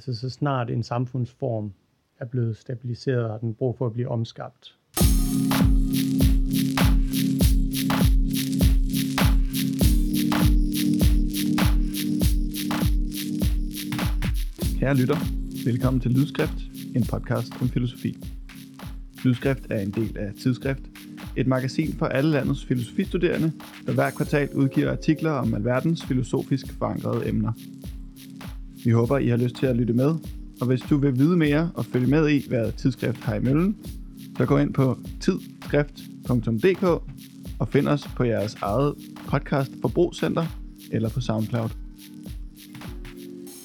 altså så snart en samfundsform er blevet stabiliseret, har den brug for at blive omskabt. Kære lytter, velkommen til Lydskrift, en podcast om filosofi. Lydskrift er en del af Tidsskrift, et magasin for alle landets filosofistuderende, der hver kvartal udgiver artikler om alverdens filosofisk forankrede emner. Vi håber, I har lyst til at lytte med, og hvis du vil vide mere og følge med i, hvad Tidsskrift har i møllen, så gå ind på tidsskrift.dk og find os på jeres eget podcast forbrugscenter eller på SoundCloud.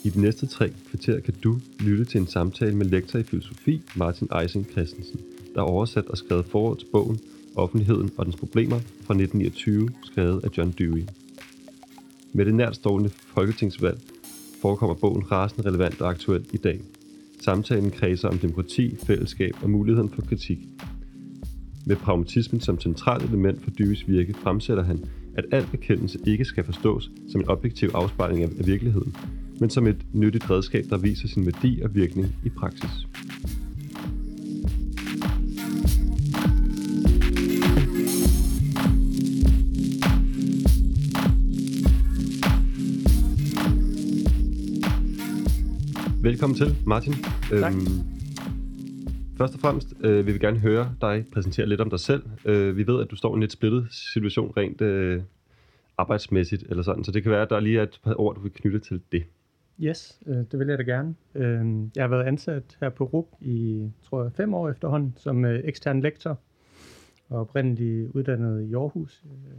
I de næste tre kvarter kan du lytte til en samtale med lektor i filosofi Martin Eising Christensen, der er oversat og skrevet forord til bogen Offentligheden og dens problemer fra 1929, skrevet af John Dewey. Med det nærtstående folketingsvalg forekommer bogen rasende relevant og aktuel i dag. Samtalen kredser om demokrati, fællesskab og muligheden for kritik. Med pragmatismen som centralt element for Dyves virke fremsætter han, at al bekendelse ikke skal forstås som en objektiv afspejling af virkeligheden, men som et nyttigt redskab, der viser sin værdi og virkning i praksis. Velkommen til, Martin. Tak. Øhm, først og fremmest øh, vil vi gerne høre dig præsentere lidt om dig selv. Øh, vi ved, at du står i en lidt splittet situation rent øh, arbejdsmæssigt, eller sådan, så det kan være, at der lige er et par ord, du vil knytte til det. Yes, øh, det vil jeg da gerne. Øh, jeg har været ansat her på RUG i, tror jeg, fem år efterhånden, som øh, ekstern lektor, og oprindeligt uddannet i Aarhus. Øh,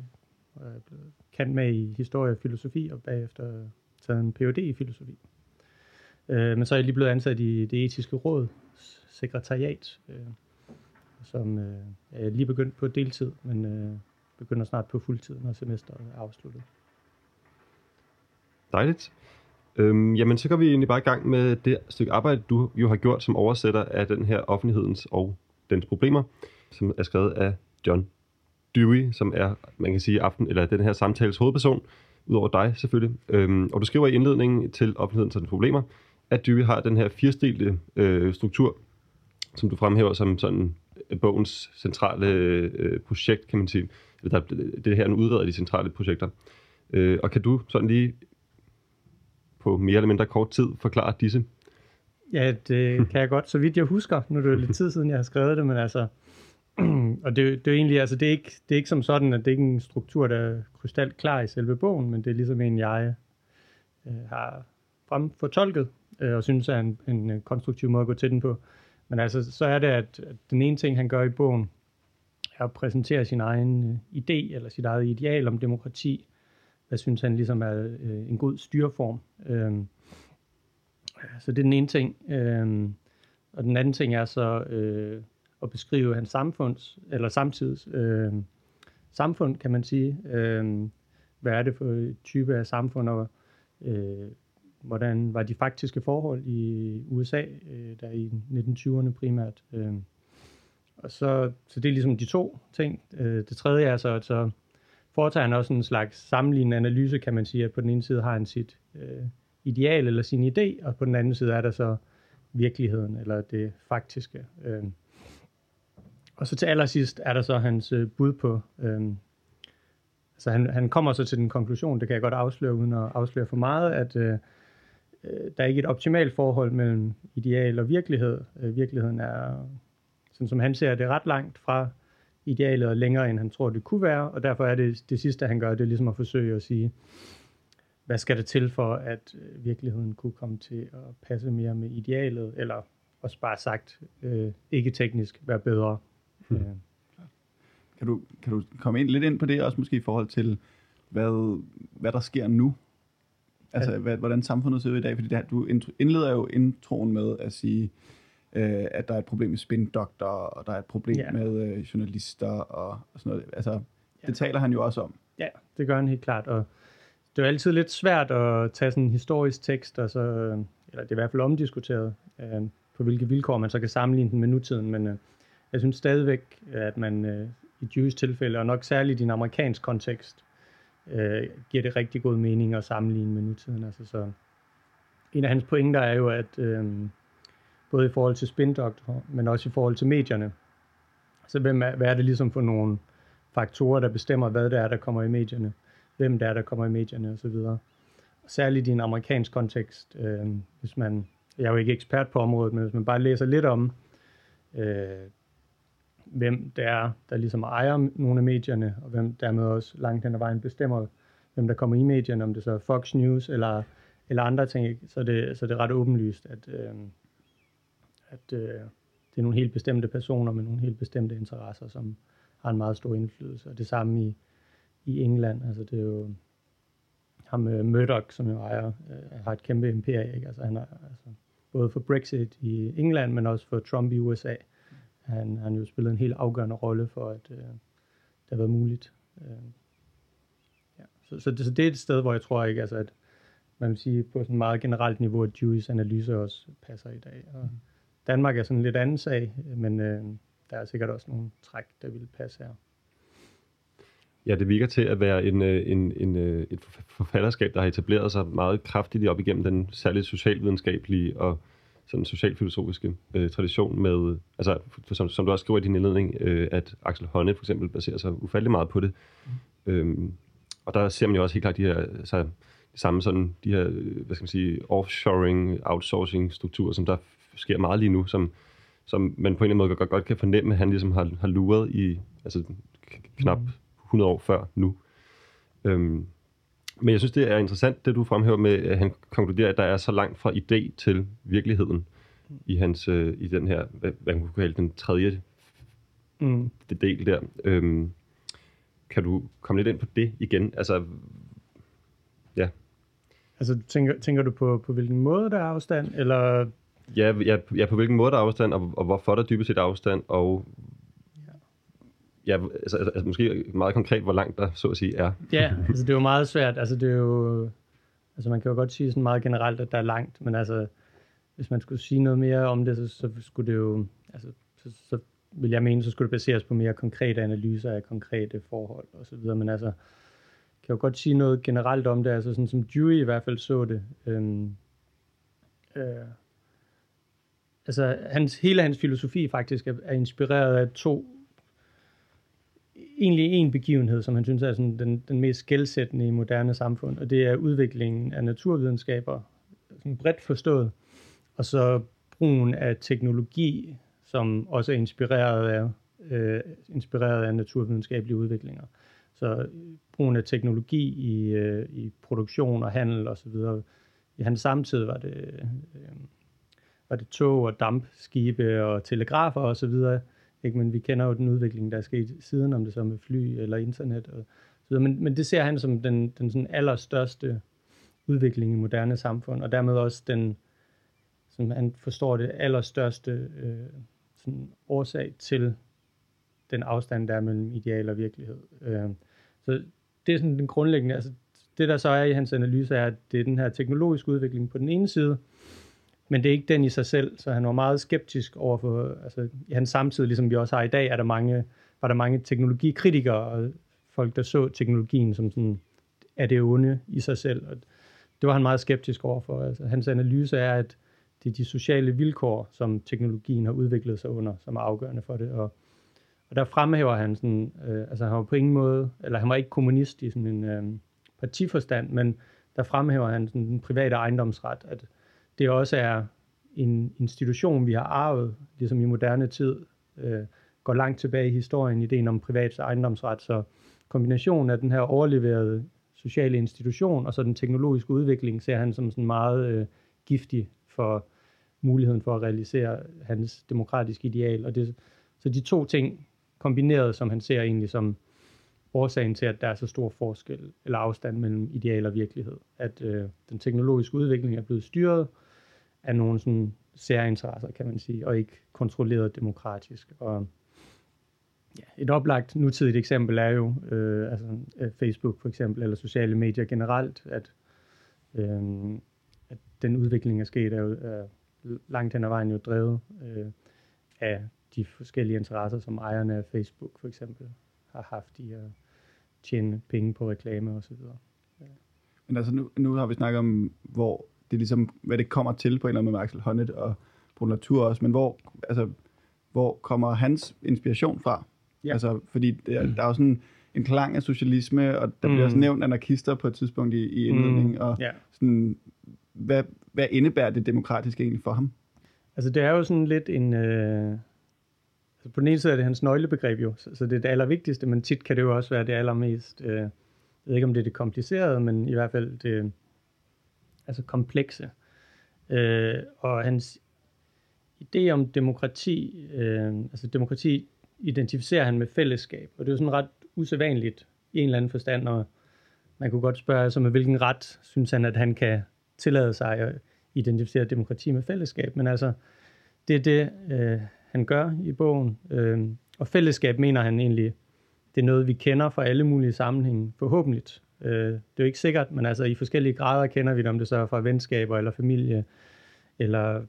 og jeg er blevet kendt med i historie og filosofi, og bagefter taget en Ph.D. i filosofi. Øh, men så er jeg lige blevet ansat i det etiske råd, sekretariat, øh, som øh, er lige begyndt på deltid, men øh, begynder snart på fuldtid, når semesteret er afsluttet. Dejligt. Øhm, jamen, så går vi egentlig bare i gang med det stykke arbejde, du jo har gjort som oversætter af den her offentlighedens og dens problemer, som er skrevet af John Dewey, som er, man kan sige, aften, eller den her samtales hovedperson, udover dig selvfølgelig. Øhm, og du skriver i indledningen til offentlighedens og dens problemer, at Dewey har den her firestilte øh, struktur, som du fremhæver som sådan øh, bogens centrale øh, projekt, kan man sige. Eller der, det her, han udreder de centrale projekter. Øh, og kan du sådan lige på mere eller mindre kort tid forklare disse? Ja, det kan jeg godt, så vidt jeg husker. Nu er det jo lidt tid siden, jeg har skrevet det, men altså... og det, det er egentlig, altså det er, ikke, det er ikke som sådan, at det er ikke en struktur, der er krystal klar i selve bogen, men det er ligesom en, jeg øh, har frem fortolket, øh, og synes er en, en konstruktiv måde at gå til den på. Men altså, så er det, at, den ene ting, han gør i bogen, er at præsentere sin egen øh, idé, eller sit eget ideal om demokrati. Hvad synes han ligesom er øh, en god styreform. Øh, så det er den ene ting. Øh, og den anden ting er så øh, at beskrive hans samfunds, eller samtids øh, samfund, kan man sige. Øh, hvad er det for type af samfund, og øh, hvordan var de faktiske forhold i USA, øh, der i 1920'erne primært. Øh, og så, så det er ligesom de to ting. Øh, det tredje er så, at så foretager han også en slags sammenlignende analyse, kan man sige, at på den ene side har han sit øh, ideal eller sin idé, og på den anden side er der så virkeligheden, eller det faktiske. Øh, og så til allersidst er der så hans øh, bud på, øh, altså han, han kommer så til den konklusion, det kan jeg godt afsløre, uden at afsløre for meget, at øh, øh, der er ikke et optimalt forhold mellem ideal og virkelighed. Øh, virkeligheden er, sådan som han ser det, ret langt fra idealet og længere, end han tror, det kunne være, og derfor er det det sidste, han gør, det er ligesom at forsøge at sige, hvad skal der til for, at øh, virkeligheden kunne komme til at passe mere med idealet, eller også bare sagt, øh, ikke teknisk, være bedre. Hmm. Øh. Kan du, kan du komme ind lidt ind på det, også måske i forhold til, hvad, hvad der sker nu Altså, ja. hvad, hvordan samfundet ser ud i dag. Fordi det, du indleder jo introen med at sige, øh, at der er et problem med spindokter, og der er et problem ja. med øh, journalister og, og sådan noget. Altså, ja. det taler han jo også om. Ja, det gør han helt klart. Og det er jo altid lidt svært at tage sådan en historisk tekst, og så, eller det er i hvert fald omdiskuteret, øh, på hvilke vilkår man så kan sammenligne den med nutiden. Men øh, jeg synes stadigvæk, at man øh, i Jews tilfælde, og nok særligt i en amerikansk kontekst, øh, giver det rigtig god mening at sammenligne med nutiden. Altså, så en af hans pointer er jo, at øh, både i forhold til spindoktor, men også i forhold til medierne, så hvem er, hvad er det ligesom for nogle faktorer, der bestemmer, hvad det er, der kommer i medierne, hvem det er, der kommer i medierne osv. Særligt i en amerikansk kontekst, øh, hvis man, jeg er jo ikke ekspert på området, men hvis man bare læser lidt om, øh, hvem det er, der ligesom ejer nogle af medierne, og hvem dermed også langt hen ad vejen bestemmer, hvem der kommer i medierne, om det så er Fox News eller, eller andre ting, så er det, så er det ret åbenlyst, at, øh, at øh, det er nogle helt bestemte personer med nogle helt bestemte interesser, som har en meget stor indflydelse. Og det samme i, i England, altså det er jo ham med Murdoch, som jo ejer, øh, har et kæmpe imperie, ikke? Altså han er, altså, både for Brexit i England, men også for Trump i USA. Han, han jo spillet en helt afgørende rolle for, at uh, det har været muligt. Uh, ja. så, så, det, så det er et sted, hvor jeg tror ikke, altså, at man vil sige på sådan meget generelt niveau, at Jewish analyse også passer i dag. Og Danmark er sådan en lidt anden sag, men uh, der er sikkert også nogle træk, der vil passe her. Ja, det virker til at være en, en, en, et forfatterskab, der har etableret sig meget kraftigt op igennem den særligt socialvidenskabelige og sådan socialfilosofiske øh, tradition med, altså for, som, som du også skriver i din indledning, øh, at Axel Honne for eksempel baserer sig ufattelig meget på det. Mm. Øhm, og der ser man jo også helt klart de her, altså, de samme sådan, de her, hvad skal man sige, offshoring, outsourcing strukturer, som der sker meget lige nu, som, som man på en eller anden måde godt, godt kan fornemme, at han ligesom har, har luret i, altså knap 100 år før nu. Øhm, men jeg synes, det er interessant, det du fremhæver med, at han konkluderer, at der er så langt fra idé til virkeligheden i hans øh, i den her, hvad, hvad man kunne kalde den tredje mm. del der. Øhm, kan du komme lidt ind på det igen? Altså, ja. Altså, tænker, tænker du på, på hvilken måde der er afstand, eller... Ja, ja, ja, på hvilken måde der er afstand, og, og hvorfor der dybest set er afstand, og ja, altså, altså, altså, måske meget konkret, hvor langt der så at sige er. Ja, altså det er jo meget svært. Altså det er jo, altså man kan jo godt sige sådan meget generelt, at der er langt, men altså hvis man skulle sige noget mere om det, så, så skulle det jo, altså så, så vil jeg mene, så skulle det baseres på mere konkrete analyser af konkrete forhold og så videre, men altså kan jo godt sige noget generelt om det, altså sådan som Dewey i hvert fald så det. Øhm, øh, altså hans, hele hans filosofi faktisk er, er inspireret af to egentlig en begivenhed, som han synes er sådan den, den mest skældsættende i moderne samfund, og det er udviklingen af naturvidenskaber, sådan bredt forstået, og så brugen af teknologi, som også er inspireret af, øh, inspireret af naturvidenskabelige udviklinger. Så brugen af teknologi i, øh, i produktion og handel osv. I hans samtid var det, øh, var det tog og dampskibe og telegrafer osv., ikke? Men vi kender jo den udvikling, der er sket siden, om det så med fly eller internet og så videre. Men, men det ser han som den, den sådan allerstørste udvikling i moderne samfund, og dermed også den, som han forstår det, allerstørste øh, sådan årsag til den afstand, der er mellem ideal og virkelighed. Øh, så det er sådan den grundlæggende, altså det der så er i hans analyse er, at det er den her teknologiske udvikling på den ene side, men det er ikke den i sig selv, så han var meget skeptisk over for, altså i hans samtid, ligesom vi også har i dag, er der mange, var der mange teknologikritikere og folk, der så teknologien som sådan, er det onde i sig selv, og det var han meget skeptisk over for. Altså, hans analyse er, at det er de sociale vilkår, som teknologien har udviklet sig under, som er afgørende for det, og, og der fremhæver han sådan, øh, altså han var på ingen måde, eller han var ikke kommunist i sådan en øh, partiforstand, men der fremhæver han sådan den private ejendomsret, at det også er en institution, vi har arvet, ligesom i moderne tid, øh, går langt tilbage i historien, ideen om privats ejendomsret. Så kombinationen af den her overleverede sociale institution og så den teknologiske udvikling ser han som sådan meget øh, giftig for muligheden for at realisere hans demokratiske ideal. Og det, så de to ting kombineret, som han ser egentlig som årsagen til, at der er så stor forskel eller afstand mellem ideal og virkelighed. At øh, den teknologiske udvikling er blevet styret af nogle sådan særinteresser, kan man sige, og ikke kontrolleret demokratisk. Og ja, et oplagt nutidigt eksempel er jo øh, altså, øh, Facebook for eksempel, eller sociale medier generelt, at, øh, at den udvikling er sket, er jo er langt hen ad vejen jo drevet øh, af de forskellige interesser, som ejerne af Facebook for eksempel har haft i at tjene penge på reklame osv. Men altså nu, nu har vi snakket om, hvor det er ligesom, hvad det kommer til på en eller anden måde med Axel Honneth og Brun Latour også, men hvor, altså, hvor kommer hans inspiration fra? Ja. Altså, fordi der, der er jo sådan en klang af socialisme, og der mm. bliver også nævnt anarkister på et tidspunkt i, i indledningen, mm. og Ja. sådan, hvad, hvad indebærer det demokratiske egentlig for ham? Altså det er jo sådan lidt en... Øh, altså på den ene side er det hans nøglebegreb jo, så, så det er det allervigtigste, men tit kan det jo også være det allermest... Øh, jeg ved ikke, om det er det komplicerede, men i hvert fald det altså komplekse. Øh, og hans idé om demokrati, øh, altså demokrati identificerer han med fællesskab, og det er jo sådan ret usædvanligt i en eller anden forstand, og man kunne godt spørge altså med hvilken ret synes han, at han kan tillade sig at identificere demokrati med fællesskab, men altså, det er det, øh, han gør i bogen, øh, og fællesskab mener han egentlig, det er noget, vi kender fra alle mulige sammenhænge, forhåbentlig. Øh, det er jo ikke sikkert, men altså i forskellige grader kender vi det, om det så er fra venskaber eller familie, eller,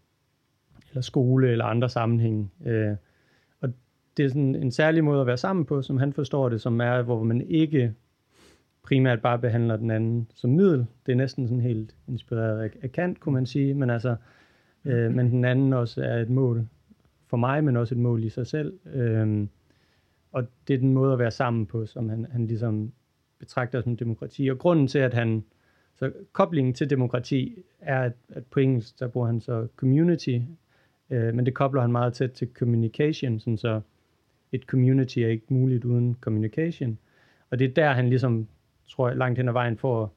eller skole eller andre sammenhænge. Øh, og det er sådan en særlig måde at være sammen på, som han forstår det, som er, hvor man ikke primært bare behandler den anden som middel. Det er næsten sådan helt inspireret af, af Kant, kunne man sige, men altså, øh, men den anden også er et mål for mig, men også et mål i sig selv. Øh, og det er den måde at være sammen på, som han, han ligesom betragter som demokrati. Og grunden til, at han, så koblingen til demokrati er, at, at på engelsk, der bruger han så community, øh, men det kobler han meget tæt til communication, sådan så et community er ikke muligt uden communication. Og det er der, han ligesom, tror jeg, langt hen ad vejen får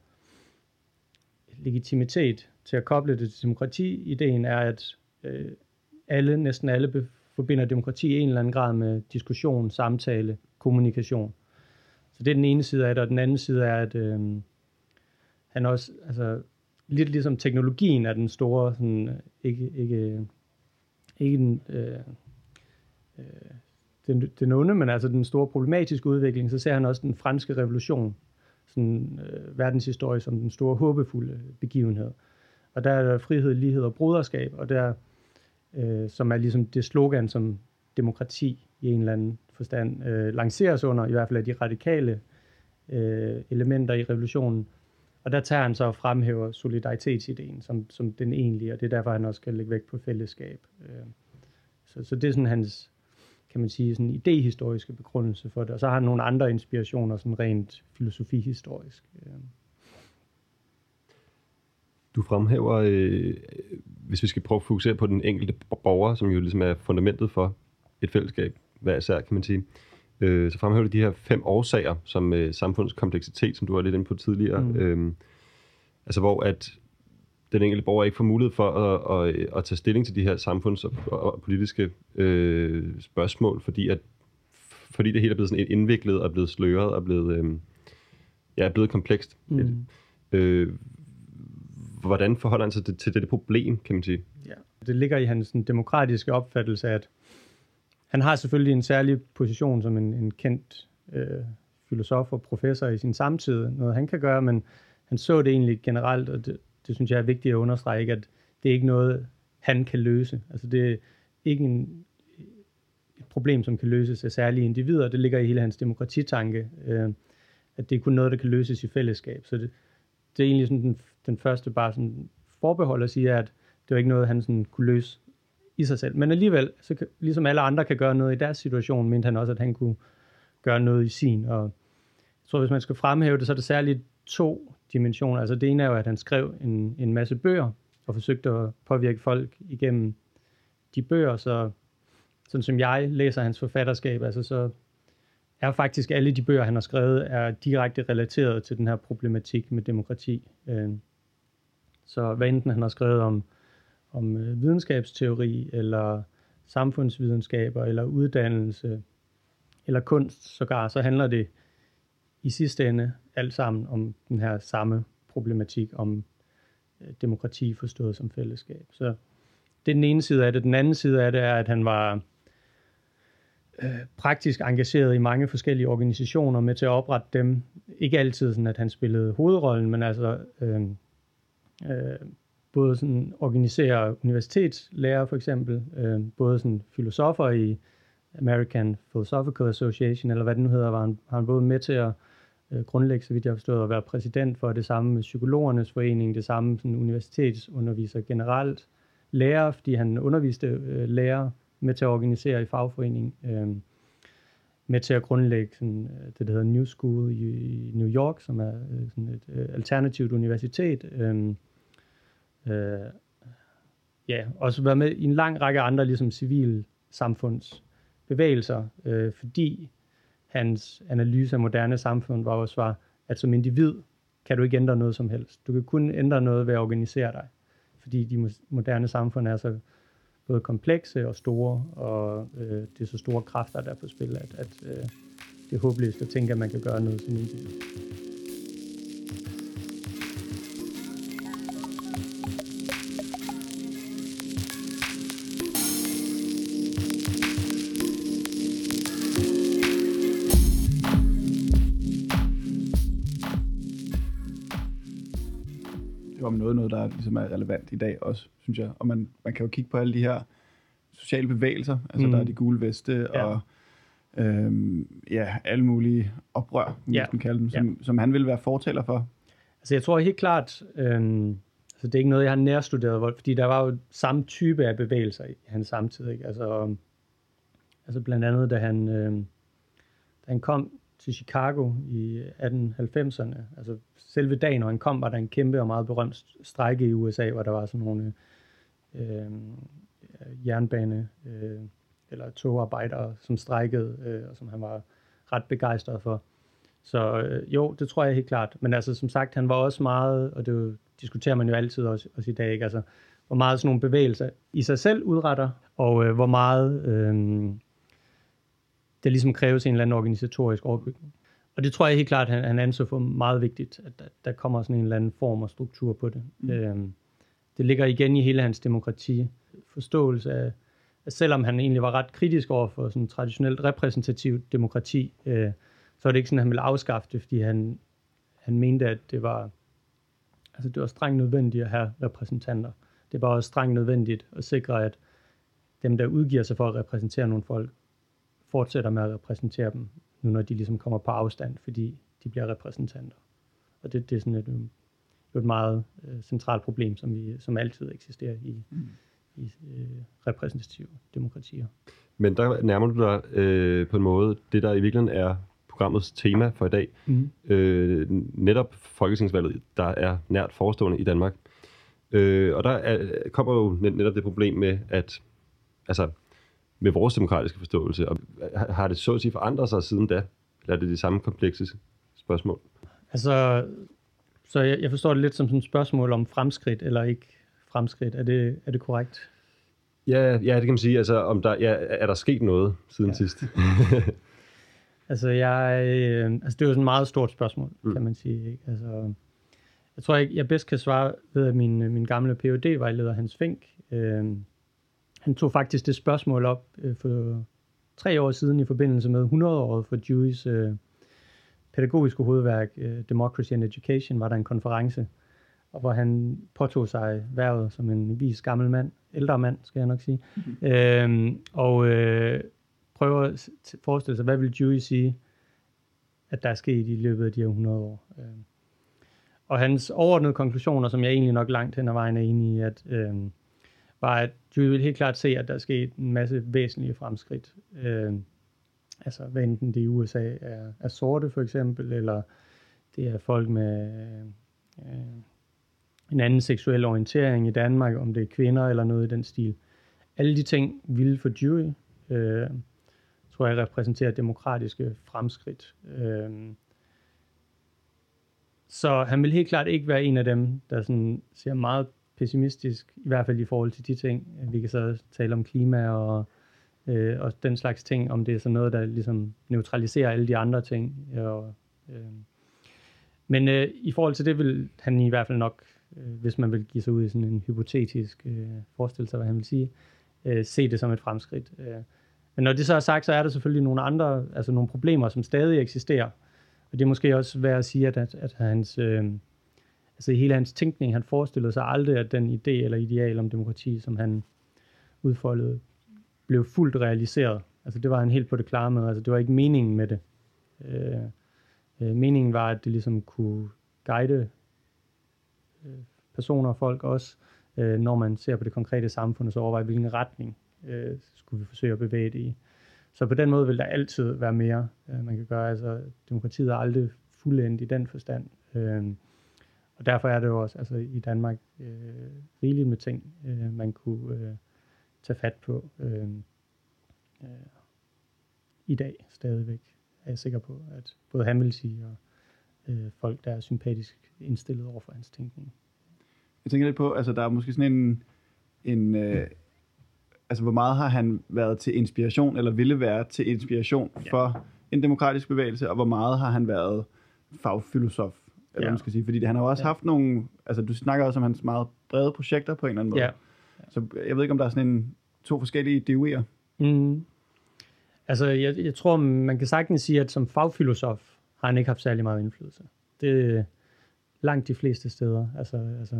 legitimitet til at koble det til demokrati. Ideen er, at øh, alle, næsten alle forbinder demokrati i en eller anden grad med diskussion, samtale, kommunikation. Så det er den ene side af det, og den anden side er, at øh, han også, altså lidt ligesom teknologien er den store, sådan, øh, ikke, ikke, øh, ikke den, øh, øh, den, den onde, men altså den store problematiske udvikling, så ser han også den franske revolution, sådan øh, verdenshistorie som den store håbefulde begivenhed. Og der er der frihed, lighed og broderskab, og der, øh, som er ligesom det slogan, som demokrati i en eller anden forstand øh, lanceres under, i hvert fald af de radikale øh, elementer i revolutionen. Og der tager han så og fremhæver solidaritetsideen som, som den egentlige, og det er derfor, han også skal lægge vægt på fællesskab. Øh, så, så det er sådan hans, kan man sige, sådan idehistoriske begrundelse for det. Og så har han nogle andre inspirationer, sådan rent filosofihistorisk. Øh. Du fremhæver, øh, hvis vi skal prøve at fokusere på den enkelte borger, som jo ligesom er fundamentet for et fællesskab, hver især kan man sige, øh, så fremhæver du de her fem årsager, som øh, samfundets kompleksitet, som du var lidt inde på tidligere, mm. øh, altså hvor at den enkelte borger ikke får mulighed for at, at, at tage stilling til de her samfunds- og, og politiske øh, spørgsmål, fordi at fordi det hele er blevet sådan indviklet og blevet sløret og blevet, øh, ja, blevet komplekst. Mm. Øh, hvordan forholder han sig til, til dette problem, kan man sige? Ja. Det ligger i hans sådan, demokratiske opfattelse, at han har selvfølgelig en særlig position som en, en kendt øh, filosof og professor i sin samtid, noget han kan gøre, men han så det egentlig generelt, og det, det synes jeg er vigtigt at understrege, at det er ikke noget, han kan løse. Altså det er ikke en, et problem, som kan løses af særlige individer. Det ligger i hele hans demokratitanke, øh, at det er kun noget, der kan løses i fællesskab. Så det, det er egentlig sådan den, den første bare sådan forbehold at sige, at det var ikke noget, han sådan kunne løse i sig selv. Men alligevel, så kan, ligesom alle andre kan gøre noget i deres situation, mente han også, at han kunne gøre noget i sin. Og jeg tror, hvis man skal fremhæve det, så er det særligt to dimensioner. Altså det ene er jo, at han skrev en, en masse bøger, og forsøgte at påvirke folk igennem de bøger, så sådan som jeg læser hans forfatterskab, altså så er faktisk alle de bøger, han har skrevet, er direkte relateret til den her problematik med demokrati. Øh, så hvad enten han har skrevet om, om øh, videnskabsteori, eller samfundsvidenskaber, eller uddannelse, eller kunst sågar, så handler det i sidste ende alt sammen om den her samme problematik om øh, demokrati forstået som fællesskab. Så det er den ene side af det. Den anden side af det er, at han var øh, praktisk engageret i mange forskellige organisationer med til at oprette dem. Ikke altid sådan, at han spillede hovedrollen, men altså øh, øh, både sådan organisere universitetslærer for eksempel, øh, både sådan filosofer i American Philosophical Association, eller hvad det nu hedder, var han, var han både med til at øh, grundlægge, så vidt jeg har forstået, at være præsident for det samme med Psykologernes Forening, det samme sådan universitetsunderviser generelt, lærer, fordi han underviste øh, lærer med til at organisere i fagforening, øh, med til at grundlægge sådan, øh, det, der hedder New School i, i New York, som er øh, sådan et øh, alternativt universitet. Øh, øh, ja, også været med i en lang række andre ligesom civil samfundsbevægelser, øh, fordi hans analyse af moderne samfund var også var, at som individ kan du ikke ændre noget som helst. Du kan kun ændre noget ved at organisere dig, fordi de moderne samfund er så både komplekse og store, og øh, det er så store kræfter, der er på spil, at, at øh, det er håbløst at tænke, at man kan gøre noget som individ. Om noget, der ligesom er relevant i dag også, synes jeg. Og man, man kan jo kigge på alle de her sociale bevægelser, altså mm. der er de gule veste ja. og øhm, ja, alle mulige oprør, ja. man kalde dem, som, ja. som han vil være fortaler for. Altså jeg tror helt klart, øhm, altså det er ikke noget, jeg har nærstuderet, fordi der var jo samme type af bevægelser i hans samtid. Ikke? Altså, altså blandt andet, da han, øhm, da han kom til Chicago i 1890'erne. Altså selve dagen, når han kom, var der en kæmpe og meget berømt strejke i USA, hvor der var sådan nogle øh, jernbane øh, eller togarbejdere, som strejkede, øh, og som han var ret begejstret for. Så øh, jo, det tror jeg helt klart. Men altså, som sagt, han var også meget, og det jo, diskuterer man jo altid også, også i dag, ikke? Altså, hvor meget sådan nogle bevægelser i sig selv udretter, og øh, hvor meget øh, der ligesom kræves en eller anden organisatorisk overbygning. Og det tror jeg helt klart, han, han anså for meget vigtigt, at der, der kommer sådan en eller anden form og struktur på det. Mm. Øhm, det ligger igen i hele hans demokrati. Forståelse af, at selvom han egentlig var ret kritisk over for sådan traditionelt repræsentativt demokrati, øh, så er det ikke sådan, at han ville afskaffe det, fordi han, han mente, at det var, altså det var strengt nødvendigt at have repræsentanter. Det var også strengt nødvendigt at sikre, at dem, der udgiver sig for at repræsentere nogle folk, fortsætter med at repræsentere dem, nu når de ligesom kommer på afstand, fordi de bliver repræsentanter. Og det, det er sådan et, et meget øh, centralt problem, som, vi, som altid eksisterer i, mm. i øh, repræsentative demokratier. Men der nærmer du dig øh, på en måde det, der i virkeligheden er programmets tema for i dag. Mm. Øh, netop Folketingsvalget, der er nært forestående i Danmark. Øh, og der er, kommer jo netop det problem med, at altså, med vores demokratiske forståelse? Og har det så at sige forandret sig siden da? Eller er det de samme komplekse spørgsmål? Altså, så jeg, jeg forstår det lidt som sådan et spørgsmål om fremskridt eller ikke fremskridt. Er det, er det korrekt? Ja, ja, det kan man sige. Altså, om der, ja, er der sket noget siden ja. sidst? altså, jeg, øh, altså, det er jo sådan et meget stort spørgsmål, mm. kan man sige. Ikke? Altså, jeg tror, jeg, jeg bedst kan svare ved, at min, min gamle phd vejleder Hans Fink, øh, han tog faktisk det spørgsmål op øh, for tre år siden i forbindelse med 100-året for Deweys øh, pædagogiske hovedværk øh, Democracy and Education, var der en konference, og hvor han påtog sig værvet som en vis gammel mand, ældre mand, skal jeg nok sige, mm-hmm. øhm, og øh, prøver at forestille sig, hvad vil Dewey sige, at der er sket i løbet af de her 100 år. Øh. Og hans overordnede konklusioner, som jeg egentlig nok langt hen ad vejen er enig i, at øh, var, at du vil helt klart se, at der er sket en masse væsentlige fremskridt. Øh, altså, hvad enten det i USA er, er sorte for eksempel, eller det er folk med øh, en anden seksuel orientering i Danmark, om det er kvinder eller noget i den stil. Alle de ting ville for jury, øh, tror jeg, repræsenterer demokratiske fremskridt. Øh, så han vil helt klart ikke være en af dem, der sådan ser meget pessimistisk, i hvert fald i forhold til de ting. Vi kan så tale om klima og, øh, og den slags ting, om det er sådan noget, der ligesom neutraliserer alle de andre ting. Og, øh, men øh, i forhold til det vil han i hvert fald nok, øh, hvis man vil give sig ud i sådan en hypotetisk øh, forestillelse, hvad han vil sige, øh, se det som et fremskridt. Øh. Men når det så er sagt, så er der selvfølgelig nogle andre, altså nogle problemer, som stadig eksisterer. Og det er måske også værd at sige, at, at, at hans... Øh, altså i hele hans tænkning, han forestillede sig aldrig, at den idé eller ideal om demokrati, som han udfoldede, blev fuldt realiseret. Altså det var han helt på det klare med, altså det var ikke meningen med det. Øh, Øh, meningen var, at det ligesom kunne guide øh, personer og folk også, øh, når man ser på det konkrete samfund, og så overveje, hvilken retning øh, skulle vi forsøge at bevæge det i. Så på den måde vil der altid være mere, øh, man kan gøre. Altså, demokratiet er aldrig fuldendt i den forstand. Øh, og derfor er det jo også altså, i Danmark øh, rigeligt med ting, øh, man kunne øh, tage fat på øh, øh, i dag stadigvæk, er jeg sikker på, at både han vil sige, og øh, folk, der er sympatisk indstillet over for hans tænkning. Jeg tænker lidt på, altså der er måske sådan en, en øh, altså hvor meget har han været til inspiration, eller ville være til inspiration ja. for en demokratisk bevægelse, og hvor meget har han været fagfilosof, eller ja. man skal sige, fordi han har jo også ja. haft nogle, altså du snakker også om hans meget brede projekter på en eller anden måde. Ja. Så jeg ved ikke, om der er sådan en, to forskellige DU'er. Mm. Altså, jeg, jeg tror, man kan sagtens sige, at som fagfilosof har han ikke haft særlig meget indflydelse. Det er langt de fleste steder, altså, altså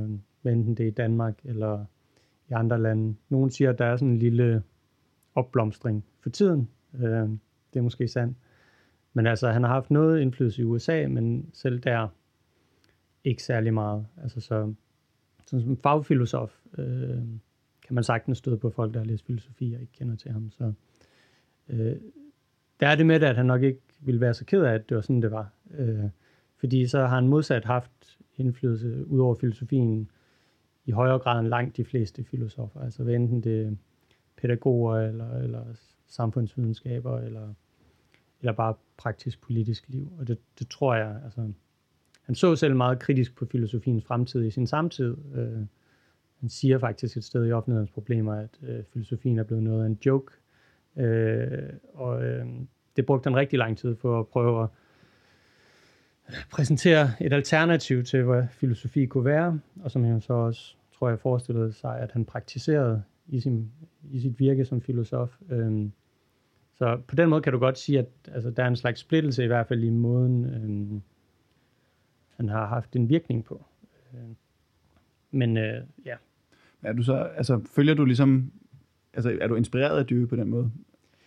enten det er i Danmark eller i andre lande. Nogle siger, at der er sådan en lille opblomstring for tiden. Øh, det er måske sandt. Men altså, han har haft noget indflydelse i USA, men selv der ikke særlig meget. Altså, så, så som fagfilosof øh, kan man sagtens støde på folk, der har læst filosofi og ikke kender til ham. Så øh, der er det med det, at han nok ikke ville være så ked af, at det var sådan, det var. Øh, fordi så har han modsat haft indflydelse ud over filosofien i højere grad end langt de fleste filosofer. Altså hvad enten det er pædagoger, eller, eller samfundsvidenskaber, eller, eller bare praktisk politisk liv. Og det, det tror jeg, altså, han så selv meget kritisk på filosofiens fremtid i sin samtid. Øh, han siger faktisk et sted i offentlighedens problemer, at øh, filosofien er blevet noget af en joke. Øh, og øh, det brugte han rigtig lang tid for at prøve at præsentere et alternativ til, hvad filosofi kunne være, og som han så også, tror jeg, forestillede sig, at han praktiserede i, sin, i sit virke som filosof. Øhm, så på den måde kan du godt sige, at altså, der er en slags splittelse i hvert fald i måden, øhm, han har haft en virkning på. Øhm, men øh, ja. Er du så, altså, følger du ligesom, altså, er du inspireret af Dewey på den måde?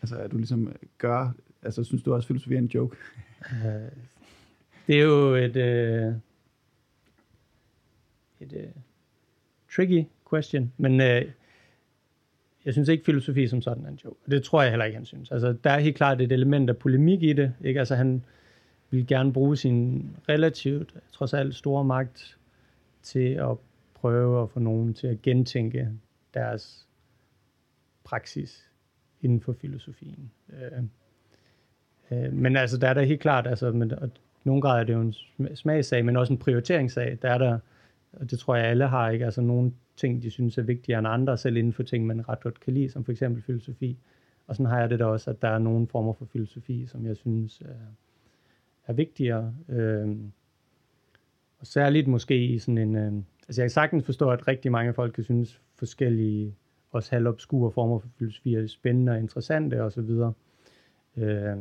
Altså, er du ligesom gør, altså, synes du også, filosofi er en joke? Øh, det er jo et, uh, et uh, tricky question, men uh, jeg synes ikke, filosofi som sådan er en joke. Det tror jeg heller ikke, han synes. Altså, der er helt klart et element af polemik i det. Ikke? Altså, han vil gerne bruge sin relativt, trods alt store magt til at prøve at få nogen til at gentænke deres praksis inden for filosofien. Øh, øh, men altså, der er der helt klart, altså, men, og nogle grad er det jo en smagssag, men også en prioriteringssag. Der er der, og det tror jeg alle har, ikke? Altså nogle ting, de synes er vigtigere end andre, selv inden for ting, man ret godt kan lide, som for eksempel filosofi. Og sådan har jeg det da også, at der er nogle former for filosofi, som jeg synes øh, er vigtigere. Øh, og særligt måske i sådan en... Øh, altså jeg kan sagtens forstå, at rigtig mange folk kan synes forskellige, også halvobskure former for filosofi er spændende og interessante osv. Øh,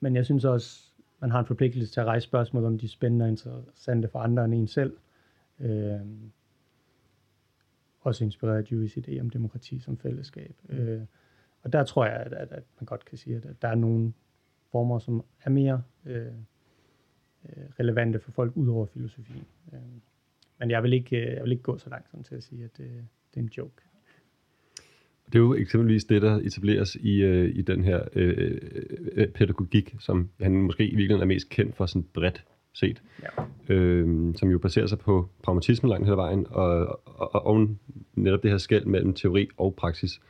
men jeg synes også, man har en forpligtelse til at rejse spørgsmål om de er spændende og interessante for andre end en selv. Øh, også inspireret af Jewish idé om demokrati som fællesskab. Øh, og der tror jeg, at, at, at man godt kan sige, at, at der er nogle former, som er mere øh, øh relevante for folk ud over filosofien. Øh, men jeg vil, ikke, øh, jeg vil ikke gå så langt som til at sige, at det, det er en joke. Det er jo eksempelvis det, der etableres i, øh, i den her øh, øh, pædagogik, som han måske i virkeligheden er mest kendt for sådan bredt set, ja. øh, som jo baserer sig på pragmatisme langt hele vejen, og, og, og, og netop det her skæld mellem teori og praksis,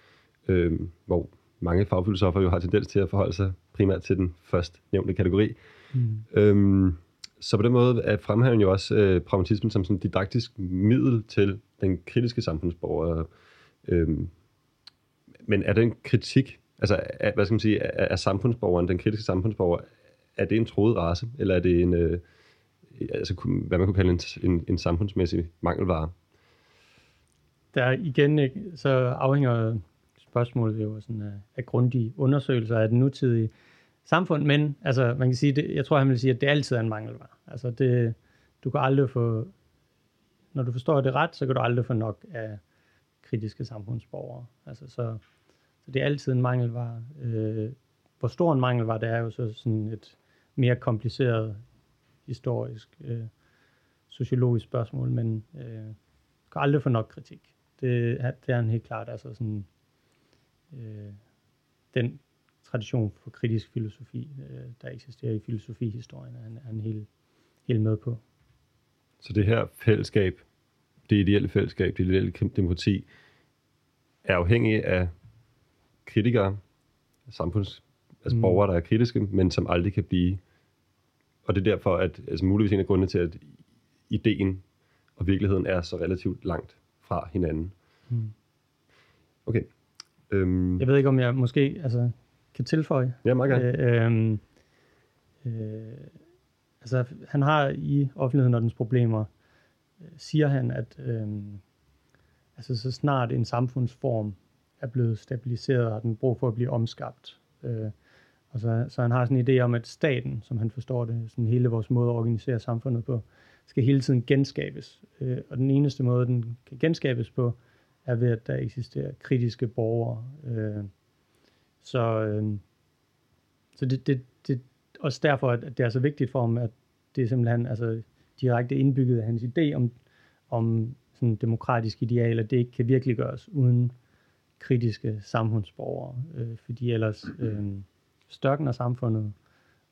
øh, hvor mange fagfilosofer jo har tendens til at forholde sig primært til den først nævnte kategori. Mm. Øh, så på den måde er fremhæven jo også øh, pragmatismen som sådan didaktisk middel til den kritiske samfundsborger. Øh, men er den kritik, altså er, hvad skal man sige, er, er samfundsborgeren, den kritiske samfundsborger, er det en troet race, eller er det en, øh, altså, hvad man kunne kalde en, en, en samfundsmæssig mangelvare? Der igen, så afhænger spørgsmålet jo sådan af, af grundige undersøgelser af den nutidige samfund, men altså, man kan sige, det, jeg tror, han vil sige, at det altid er en mangelvare. Altså, det, du kan aldrig få, når du forstår det ret, så kan du aldrig få nok af kritiske samfundsborgere. Altså, så, så det er altid en mangelvare. Øh, hvor stor en mangelvare det er jo så sådan et mere kompliceret historisk, øh, sociologisk spørgsmål, men øh, kan aldrig få nok kritik. Det, det er han helt klart, altså sådan, øh, den tradition for kritisk filosofi, øh, der eksisterer i filosofihistorien, er han, er han helt, helt med på. Så det her fællesskab, det ideelle fællesskab, det ideelle demokrati, er afhængig af kritikere, samfunds, altså mm. borgere, der er kritiske, men som aldrig kan blive. Og det er derfor, at altså muligvis en af grundene til, at ideen og virkeligheden er så relativt langt fra hinanden. Mm. Okay. Øhm. Jeg ved ikke, om jeg måske altså, kan tilføje. Ja, meget gerne. Øh, øhm, øh, altså, han har i offentligheden og dens problemer, øh, siger han, at øh, altså, så snart en samfundsform er blevet stabiliseret, har den brug for at blive omskabt. Øh, og så, så han har sådan en idé om, at staten, som han forstår det, sådan hele vores måde at organisere samfundet på, skal hele tiden genskabes. Øh, og den eneste måde, den kan genskabes på, er ved, at der eksisterer kritiske borgere. Øh, så øh, så det, det, det også derfor, at det er så vigtigt for ham, at det er simpelthen altså, direkte indbygget af hans idé om, om sådan demokratisk ideal, at det ikke kan virkelig gøres uden kritiske samfundsborgere, øh, fordi ellers øh, størkner samfundet,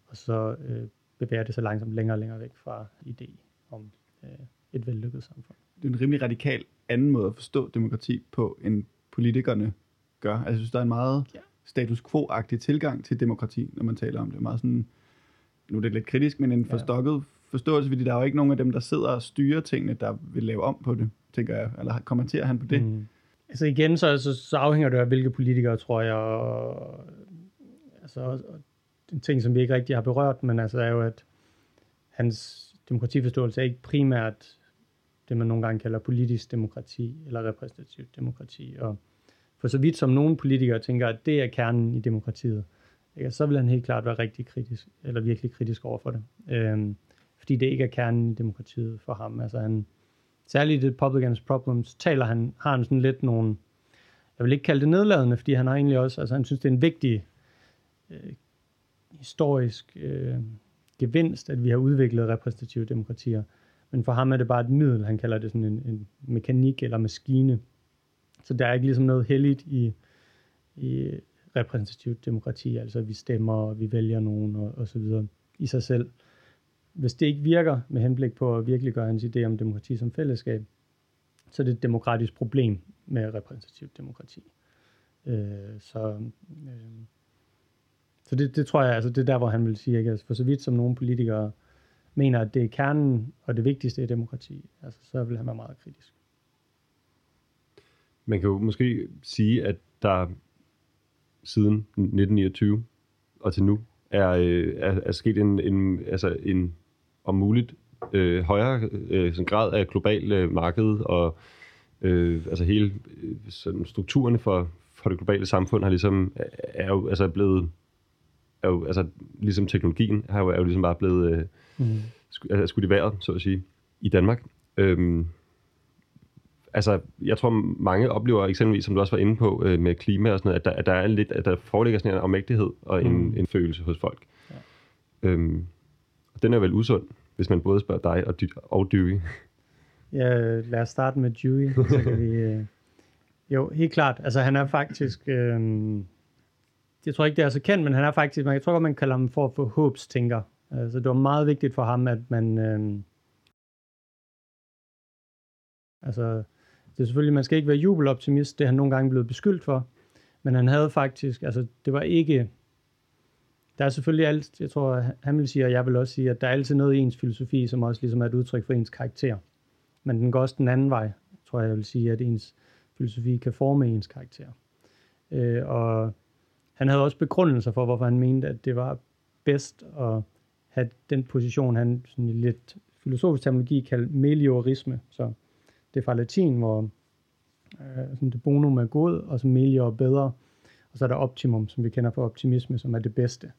og så øh, bevæger det sig langsomt længere og længere væk fra idé om øh, et vellykket samfund. Det er en rimelig radikal anden måde at forstå demokrati på, end politikerne gør. Altså, jeg synes, der er en meget ja. Status quo-agtig tilgang til demokrati, når man taler om det. Meget sådan, nu er det lidt kritisk, men en forstokket forståelse, fordi der er jo ikke nogen af dem, der sidder og styrer tingene, der vil lave om på det, tænker jeg. Eller kommenterer han på det? Mm. Altså igen, så, så, så afhænger det af, hvilke politikere, tror jeg, og, altså, og en ting, som vi ikke rigtig har berørt, men altså er jo, at hans demokratiforståelse er ikke primært det, man nogle gange kalder politisk demokrati eller repræsentativt demokrati. Og for så vidt som nogle politikere tænker, at det er kernen i demokratiet, ikke? så vil han helt klart være rigtig kritisk, eller virkelig kritisk over for det. Øhm, fordi det ikke er kernen i demokratiet for ham. Altså han, særligt i The Publicans Problems, taler han, har han sådan lidt nogle, jeg vil ikke kalde det nedladende, fordi han har egentlig også, altså han synes, det er en vigtig øh, historisk øh, gevinst, at vi har udviklet repræsentative demokratier. Men for ham er det bare et middel, han kalder det sådan en, en mekanik eller maskine. Så der er ikke ligesom noget heldigt i, i repræsentativt demokrati, altså vi stemmer, og vi vælger nogen og, og så videre i sig selv. Hvis det ikke virker med henblik på at virkelig gøre hans idé om demokrati som fællesskab, så er det et demokratisk problem med repræsentativt demokrati. Øh, så øh, så det, det tror jeg, altså det er der, hvor han vil sige, ikke? Altså for så vidt som nogle politikere mener, at det er kernen og det vigtigste i demokrati, altså så vil han være meget kritisk. Man kan jo måske sige, at der siden 1929 og til nu er, øh, er, er sket en, en, altså en om muligt øh, højere øh, sådan grad af global øh, marked og øh, altså hele øh, sådan strukturerne for, for det globale samfund har ligesom er jo altså blevet er jo, altså, ligesom teknologien har jo, er jo ligesom bare blevet øh, mm. sk- skudt i vejret, så at sige, i Danmark. Øhm, altså, jeg tror, mange oplever eksempelvis, som du også var inde på, øh, med klima og sådan noget, at der, at der er lidt, at der foreligger sådan en afmægtighed og en, mm. en følelse hos folk. Ja. Øhm, og den er vel usund, hvis man både spørger dig og, og Dewey. Ja, lad os starte med Dewey, så kan vi... Øh... Jo, helt klart. Altså, han er faktisk... Øh jeg tror ikke, det er så kendt, men han er faktisk, man, jeg tror godt, man kalder ham for, for håbstænker. Altså, det var meget vigtigt for ham, at man... Øh, altså, det er selvfølgelig, man skal ikke være jubeloptimist, det er han nogle gange blevet beskyldt for, men han havde faktisk, altså, det var ikke... Der er selvfølgelig alt, jeg tror, han vil sige, og jeg vil også sige, at der er altid noget i ens filosofi, som også ligesom er et udtryk for ens karakter. Men den går også den anden vej, tror jeg, jeg vil sige, at ens filosofi kan forme ens karakter. Øh, og han havde også begrundelser for, hvorfor han mente, at det var bedst at have den position, han sådan i lidt filosofisk terminologi kaldte meliorisme. Så det er fra latin, hvor øh, sådan det bonum er god, og så melior er bedre. Og så er der optimum, som vi kender fra optimisme, som er det bedste.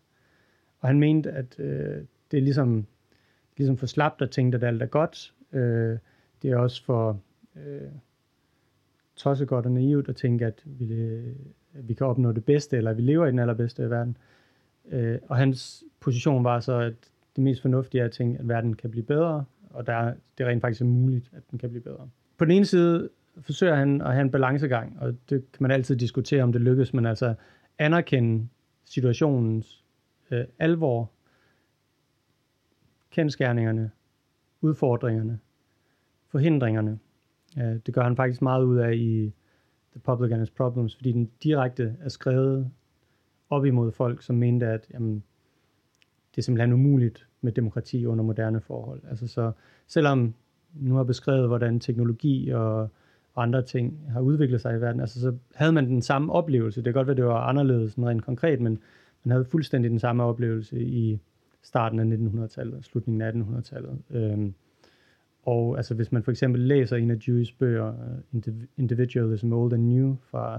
Og han mente, at øh, det er ligesom, ligesom for slapt at tænke, at alt er godt. Øh, det er også for øh, tossegodt og naivt at tænke, at vi, øh, vi kan opnå det bedste, eller vi lever i den allerbedste verden. Øh, og hans position var så, at det mest fornuftige er at tænke, at verden kan blive bedre, og der, det er rent faktisk muligt, at den kan blive bedre. På den ene side forsøger han at have en balancegang, og det kan man altid diskutere, om det lykkes, men altså anerkende situationens øh, alvor, kendskærningerne, udfordringerne, forhindringerne. Øh, det gør han faktisk meget ud af i The Public and Its Problems, fordi den direkte er skrevet op imod folk, som mente, at jamen, det er simpelthen umuligt med demokrati under moderne forhold. Altså så selvom nu har beskrevet, hvordan teknologi og, andre ting har udviklet sig i verden, altså så havde man den samme oplevelse. Det kan godt være, det var anderledes sådan rent konkret, men man havde fuldstændig den samme oplevelse i starten af 1900-tallet, slutningen af 1800-tallet. Øhm, og altså hvis man for eksempel læser en af Dewey's bøger, uh, Individualism Old and New fra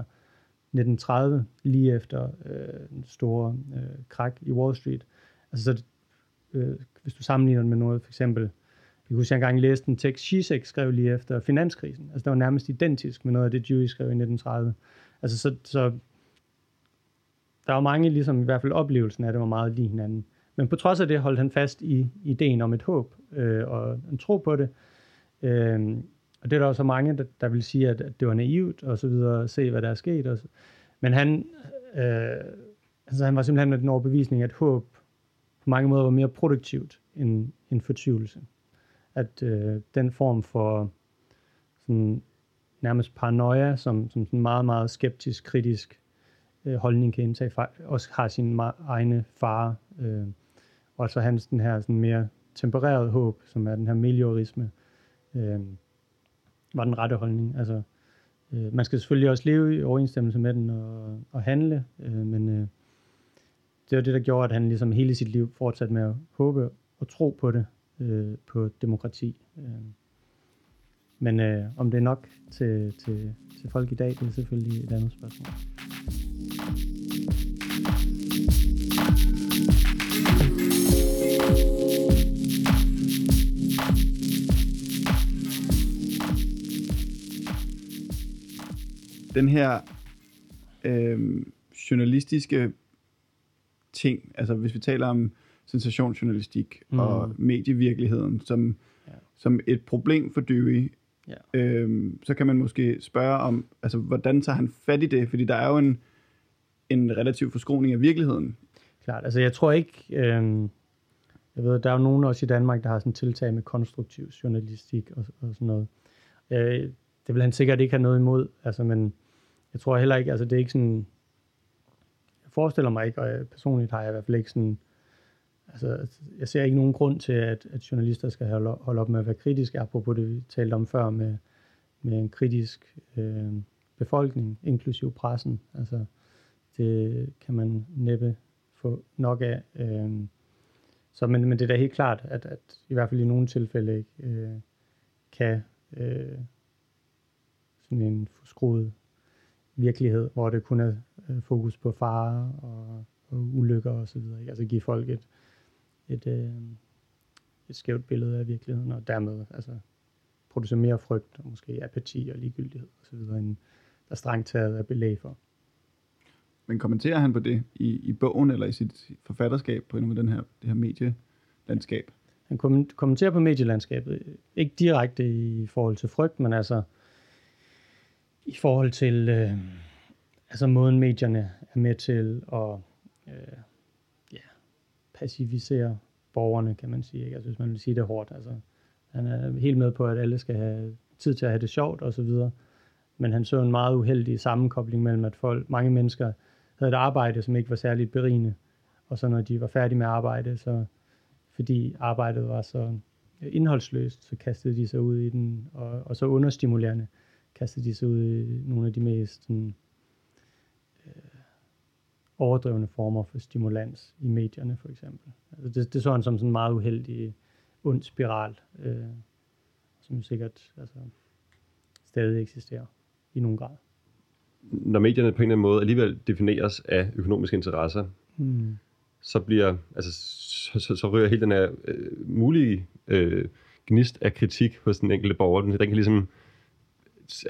1930, lige efter øh, den store øh, krak i Wall Street, altså så, øh, hvis du sammenligner den med noget, for eksempel, jeg kan jeg engang læste en tekst, Zizek skrev lige efter finanskrisen, altså det var nærmest identisk med noget af det, Dewey skrev i 1930. Altså så, så der var mange, ligesom i hvert fald oplevelsen af det var meget lige hinanden. Men på trods af det holdt han fast i ideen om et håb øh, og en tro på det. Øh, og det er der også mange, der, der vil sige, at, at det var naivt og så videre, at se hvad der er sket. Og så. Men han, øh, altså han var simpelthen med den overbevisning, at håb på mange måder var mere produktivt end, end fortvivlelse. At øh, den form for sådan, nærmest paranoia, som, som sådan meget, meget skeptisk, kritisk øh, holdning kan indtage, også har sine egne farer. Øh, og så hans den her sådan mere tempereret håb, som er den her meliorisme, øh, var den rette holdning. Altså, øh, man skal selvfølgelig også leve i overensstemmelse med den og, og handle, øh, men øh, det var det, der gjorde, at han ligesom hele sit liv fortsatte med at håbe og tro på det, øh, på demokrati. Øh. Men øh, om det er nok til, til, til folk i dag, det er selvfølgelig et andet spørgsmål. Den her øh, journalistiske ting, altså hvis vi taler om sensationsjournalistik mm. Og medievirkeligheden som, ja. Som et problem for Dewey, Ja. øh, så kan man måske spørge om, altså hvordan tager han fat i det? Fordi der er jo en, en relativ forskroning af virkeligheden. Klart, altså jeg tror ikke, øh, jeg ved, der er jo nogen også i Danmark, der har sådan tiltag med konstruktiv journalistik og, og sådan noget. Øh, det vil han sikkert ikke have noget imod, altså, men jeg tror heller ikke, altså det er ikke sådan, jeg forestiller mig ikke, og jeg, personligt har jeg i hvert fald ikke sådan, altså jeg ser ikke nogen grund til, at, at journalister skal holde, op med at være kritiske, apropos det vi talte om før med, med en kritisk øh, befolkning, inklusiv pressen. Altså det kan man næppe få nok af. Øh, så, men, men det er da helt klart, at, at i hvert fald i nogle tilfælde ikke øh, kan øh, sådan en forskruet virkelighed, hvor det kun er øh, fokus på fare og, og ulykker og så videre. Ikke? Altså give folk et, et, øh, et skævt billede af virkeligheden, og dermed altså, producere mere frygt og måske apati og ligegyldighed videre, end der strengt taget er belæg for. Men kommenterer han på det i, i bogen eller i sit forfatterskab på med den her, det her medielandskab? Han kommen- kommenterer på medielandskabet, ikke direkte i forhold til frygt, men altså i forhold til øh, altså måden medierne er med til at øh, pacificere borgerne, kan man sige. Ikke? Altså, hvis man vil sige det hårdt. Altså, han er helt med på, at alle skal have tid til at have det sjovt og så videre. Men han så en meget uheldig sammenkobling mellem, at folk, mange mennesker havde et arbejde, som ikke var særligt berigende. Og så når de var færdige med arbejde, så fordi arbejdet var så indholdsløst, så kastede de sig ud i den, og, og så understimulerende kastede de sig ud i nogle af de mest sådan, overdrevne former for stimulans i medierne, for eksempel. Altså det, det så han som sådan en meget uheldig, ond spiral, øh, som sikkert altså, stadig eksisterer i nogen grad. Når medierne på en eller anden måde alligevel defineres af økonomiske interesser, Hmm. så bliver, altså, så, så, så rører hele den her øh, mulige øh, gnist af kritik hos den enkelte borger. Den, den kan ligesom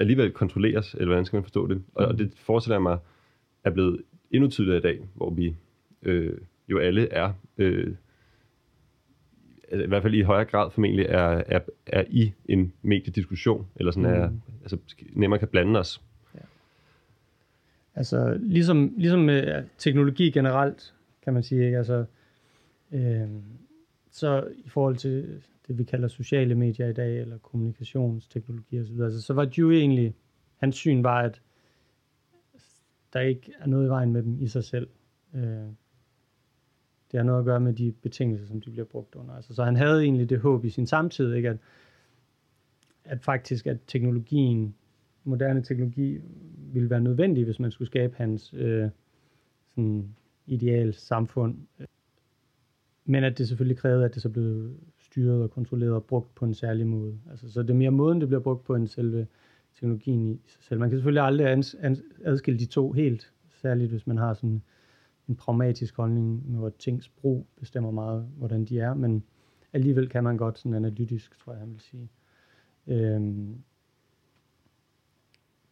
alligevel kontrolleres, eller hvordan skal man forstå det? Og, og det forestiller jeg mig er blevet endnu tydeligere i dag, hvor vi øh, jo alle er, øh, altså i hvert fald i højere grad formentlig, er, er, er i en mediediskussion, eller sådan mm. er, altså nemmere kan blande os. Ja. Altså ligesom, ligesom med teknologi generelt, kan man sige, ikke? Altså, øh, så i forhold til det, vi kalder sociale medier i dag, eller kommunikationsteknologi osv., altså, så var Dewey egentlig, hans syn var, at der ikke er noget i vejen med dem i sig selv. Øh, det har noget at gøre med de betingelser, som de bliver brugt under. Altså, så han havde egentlig det håb i sin samtid, ikke? At, at faktisk, at teknologien, moderne teknologi, ville være nødvendig, hvis man skulle skabe hans øh, sådan ideal samfund. Men at det selvfølgelig krævede, at det så blev styret og kontrolleret og brugt på en særlig måde. Altså, så det er mere måden, det bliver brugt på, end selve teknologien i sig selv. Man kan selvfølgelig aldrig ans, ans, adskille de to helt, særligt hvis man har sådan en pragmatisk holdning, hvor tings brug bestemmer meget, hvordan de er, men alligevel kan man godt sådan analytisk, tror jeg, han vil sige. Øhm,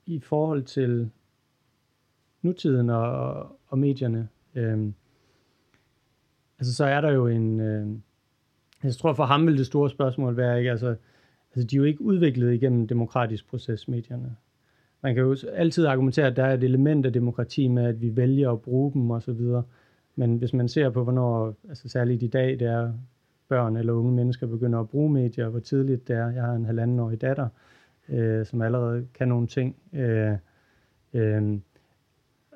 I forhold til nutiden og, og medierne, øhm, altså så er der jo en, øh, jeg tror for ham vil det store spørgsmål være, ikke? Altså, altså de er jo ikke udviklet igennem demokratisk proces, medierne. Man kan jo altid argumentere, at der er et element af demokrati med, at vi vælger at bruge dem osv., men hvis man ser på, hvornår, altså særligt i dag, det er børn eller unge mennesker begynder at bruge medier, hvor tidligt det er. Jeg har en halvandenårig datter, øh, som allerede kan nogle ting. Øh, øh,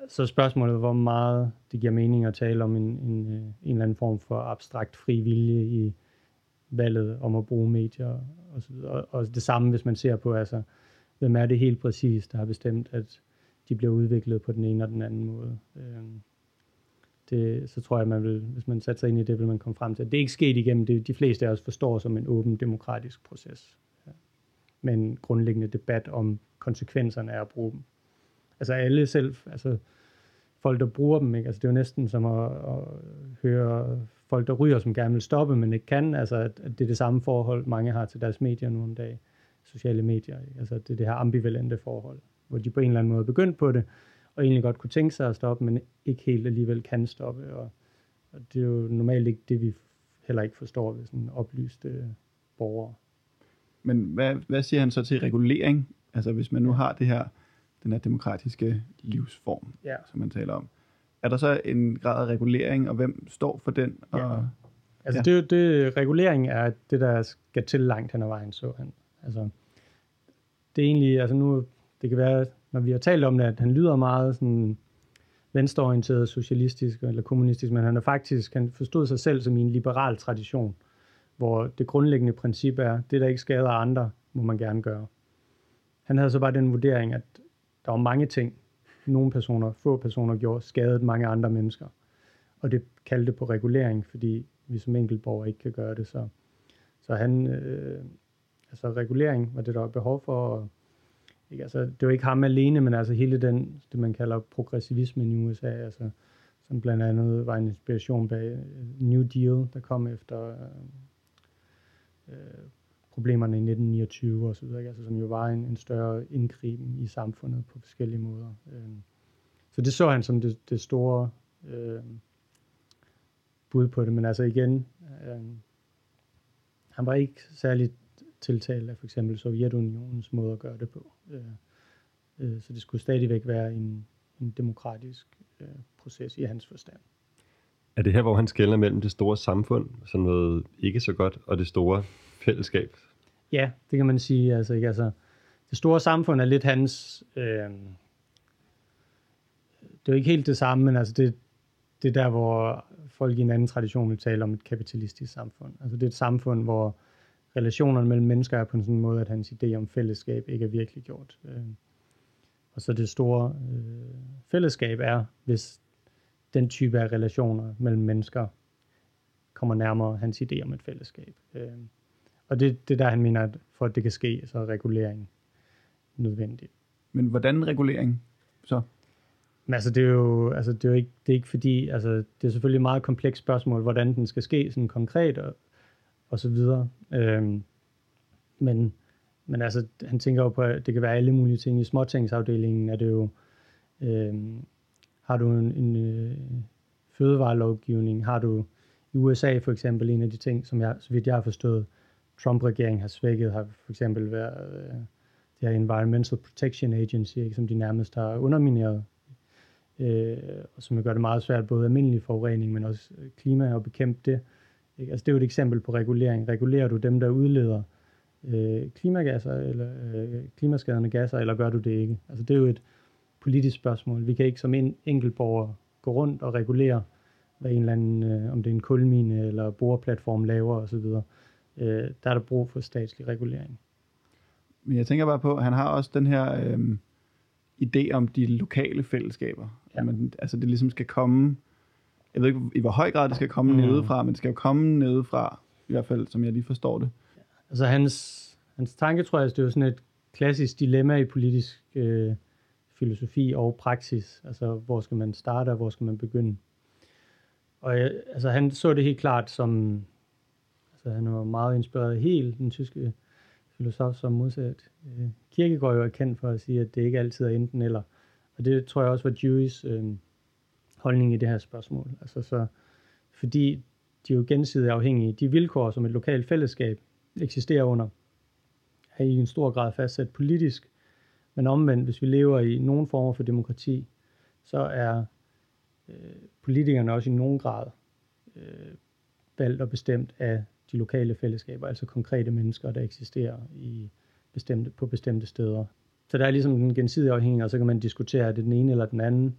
så spørgsmålet, hvor meget det giver mening at tale om en, en, øh, en eller anden form for abstrakt fri vilje i valget om at bruge medier og så videre. Og, og det samme, hvis man ser på, altså, hvem er det helt præcis, der har bestemt, at de bliver udviklet på den ene og den anden måde. Øh, det, så tror jeg, man vil, hvis man satte sig ind i det, vil man komme frem til, at det er ikke sket igennem det, de fleste af os forstår som en åben demokratisk proces. Ja. Men grundlæggende debat om konsekvenserne af at bruge dem. Altså alle selv, altså folk, der bruger dem, ikke? Altså det er jo næsten som at, at høre folk, der ryger, som gerne vil stoppe, men ikke kan. Altså at, det er det samme forhold, mange har til deres medier nu om dagen. Sociale medier. Ikke? Altså det er det her ambivalente forhold, hvor de på en eller anden måde er begyndt på det, og egentlig godt kunne tænke sig at stoppe, men ikke helt alligevel kan stoppe. Og, og det er jo normalt ikke det, vi heller ikke forstår ved sådan oplyste borgere. Men hvad, hvad siger han så til regulering? Altså hvis man nu har det her, den her demokratiske livsform, ja. som man taler om. Er der så en grad af regulering, og hvem står for den? Og, ja. Altså ja. det, det, regulering er det, der skal til langt hen ad vejen, så han. Altså, det er egentlig, altså nu, det kan være, når vi har talt om det, at han lyder meget sådan venstreorienteret, socialistisk eller kommunistisk, men han er faktisk, han forstod sig selv som i en liberal tradition, hvor det grundlæggende princip er, det der ikke skader andre, må man gerne gøre. Han havde så bare den vurdering, at der var mange ting, nogle personer, få personer gjorde, skadet mange andre mennesker. Og det kaldte på regulering, fordi vi som enkeltborger ikke kan gøre det. Så, så han, øh, altså regulering var det, der var behov for, og ikke? Altså, det var ikke ham alene, men altså hele den, det man kalder progressivismen i USA, altså, som blandt andet var en inspiration bag New Deal, der kom efter øh, øh problemerne i 1929 og så videre, altså, som jo var en, en større indgriben i samfundet på forskellige måder. Øh, så det så han som det, det store øh, bud på det, men altså igen, øh, han var ikke særligt tiltalt af for eksempel Sovjetunionens måde at gøre det på. Øh, øh, så det skulle stadigvæk være en, en demokratisk øh, proces i hans forstand. Er det her, hvor han skældner mellem det store samfund, sådan noget ikke så godt, og det store fællesskab? Ja, det kan man sige. Altså, ikke? Altså, det store samfund er lidt hans... Øh, det er jo ikke helt det samme, men altså det, det er der, hvor folk i en anden tradition vil tale om et kapitalistisk samfund. Altså det er et samfund, hvor relationerne mellem mennesker er på en sådan måde, at hans idé om fællesskab ikke er virkelig gjort. Øh, og så det store øh, fællesskab er, hvis den type af relationer mellem mennesker kommer nærmere hans idé om et fællesskab. Øh, og det, det er der, han mener, at for at det kan ske, så er regulering nødvendig. Men hvordan regulering så? Men altså, det er jo, altså, det er jo ikke, det er ikke fordi, altså, det er selvfølgelig et meget komplekst spørgsmål, hvordan den skal ske sådan konkret, og, og så videre. Øhm, men, men altså, han tænker jo på, at det kan være alle mulige ting. I småtingsafdelingen er det jo, øhm, har du en, en øh, fødevarelovgivning. Har du i USA for eksempel en af de ting, som jeg, så vidt jeg har forstået, Trump-regeringen har svækket, har for eksempel været øh, det her Environmental Protection Agency, ikke, som de nærmest har undermineret, øh, og som gør det meget svært både almindelig forurening, men også øh, klima og bekæmpe det. Ikke? Altså det er jo et eksempel på regulering. Regulerer du dem, der udleder øh, klimagasser eller øh, klimaskadende gasser, eller gør du det ikke? Altså det er jo et politisk spørgsmål. Vi kan ikke som en enkeltborger gå rundt og regulere, hvad en eller anden, øh, om det er en kulmine eller boreplatform laver osv. Øh, der er der brug for statslig regulering. Men jeg tænker bare på, at han har også den her øh, idé om de lokale fællesskaber. Ja. At man, altså det ligesom skal komme, jeg ved ikke i hvor høj grad det skal komme mm. nedefra, men det skal jo komme nedefra, i hvert fald som jeg lige forstår det. Altså hans, hans tanke, tror jeg, det er jo sådan et klassisk dilemma i politisk øh, filosofi og praksis. Altså, hvor skal man starte, og hvor skal man begynde? Og øh, altså, han så det helt klart som, så han var meget inspireret helt, den tyske filosof, som modsat øh, jo er kendt for at sige, at det ikke altid er enten eller. Og det tror jeg også var Dewey's øh, holdning i det her spørgsmål. Altså så, fordi de er jo gensidigt afhængige. De vilkår, som et lokalt fællesskab eksisterer under, er i en stor grad fastsat politisk, men omvendt, hvis vi lever i nogen former for demokrati, så er øh, politikerne også i nogen grad øh, valgt og bestemt af de lokale fællesskaber, altså konkrete mennesker, der eksisterer i bestemte, på bestemte steder. Så der er ligesom den gensidige afhængighed, og så kan man diskutere, er det den ene eller den anden,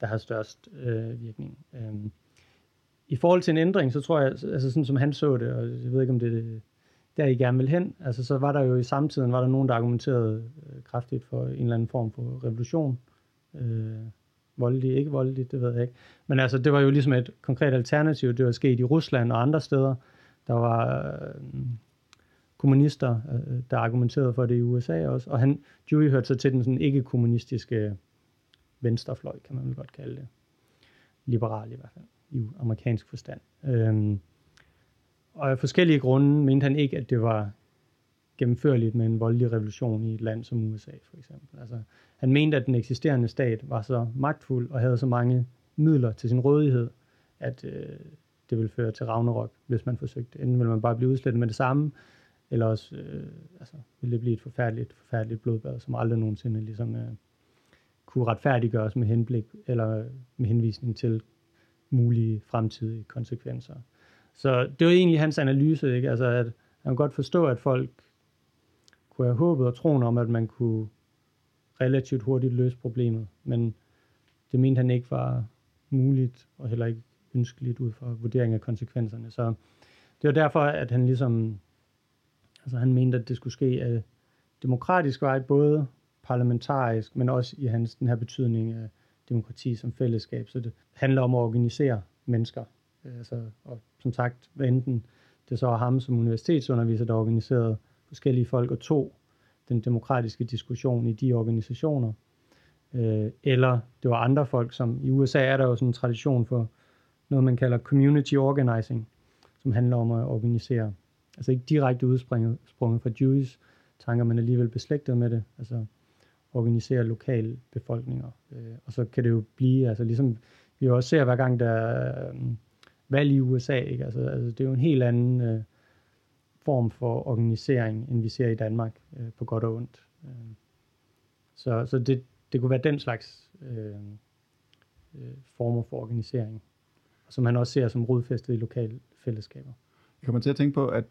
der har størst øh, virkning. Øhm. I forhold til en ændring, så tror jeg, altså sådan som han så det, og jeg ved ikke, om det der I gerne vil hen. Altså, så var der jo i samtiden, var der nogen, der argumenterede øh, kraftigt for en eller anden form for revolution. Øh, voldelig, ikke voldelig, det ved jeg ikke. Men altså, det var jo ligesom et konkret alternativ. Det var sket i Rusland og andre steder. Der var øh, kommunister, øh, der argumenterede for det i USA også. Og han, Dewey hørte så til den sådan ikke-kommunistiske venstrefløj, kan man vel godt kalde det. Liberal i hvert fald, i amerikansk forstand. Øh, og af forskellige grunde mente han ikke, at det var gennemførligt med en voldelig revolution i et land som USA, for eksempel. Altså, han mente, at den eksisterende stat var så magtfuld og havde så mange midler til sin rådighed, at øh, det ville føre til Ragnarok, hvis man forsøgte. Enten ville man bare blive udslettet med det samme, eller også øh, altså, ville det blive et forfærdeligt, forfærdeligt blodbad, som aldrig nogensinde ligesom, øh, kunne retfærdiggøres med henblik eller med henvisning til mulige fremtidige konsekvenser. Så det var egentlig hans analyse, ikke? Altså, at han kunne godt forstå, at folk kunne have håbet og troen om, at man kunne relativt hurtigt løse problemet, men det mente han ikke var muligt, og heller ikke ønskeligt ud fra vurdering af konsekvenserne. Så det var derfor, at han ligesom, altså han mente, at det skulle ske af demokratisk vej, både parlamentarisk, men også i hans den her betydning af demokrati som fællesskab. Så det handler om at organisere mennesker altså, og som sagt, hvad enten det så er ham som universitetsunderviser, der organiserede forskellige folk og tog den demokratiske diskussion i de organisationer, øh, eller det var andre folk, som i USA er der jo sådan en tradition for noget, man kalder community organizing, som handler om at organisere, altså ikke direkte udsprunget fra Jewish tanker, men alligevel beslægtet med det, altså organisere lokale befolkninger. Øh, og så kan det jo blive, altså ligesom vi også ser hver gang, der øh, valg i USA. Ikke? Altså, altså, det er jo en helt anden øh, form for organisering, end vi ser i Danmark, øh, på godt og ondt. Øh, så så det, det kunne være den slags øh, øh, former for organisering, som man også ser som rodfæstet i lokale fællesskaber. Jeg kommer til at tænke på, at,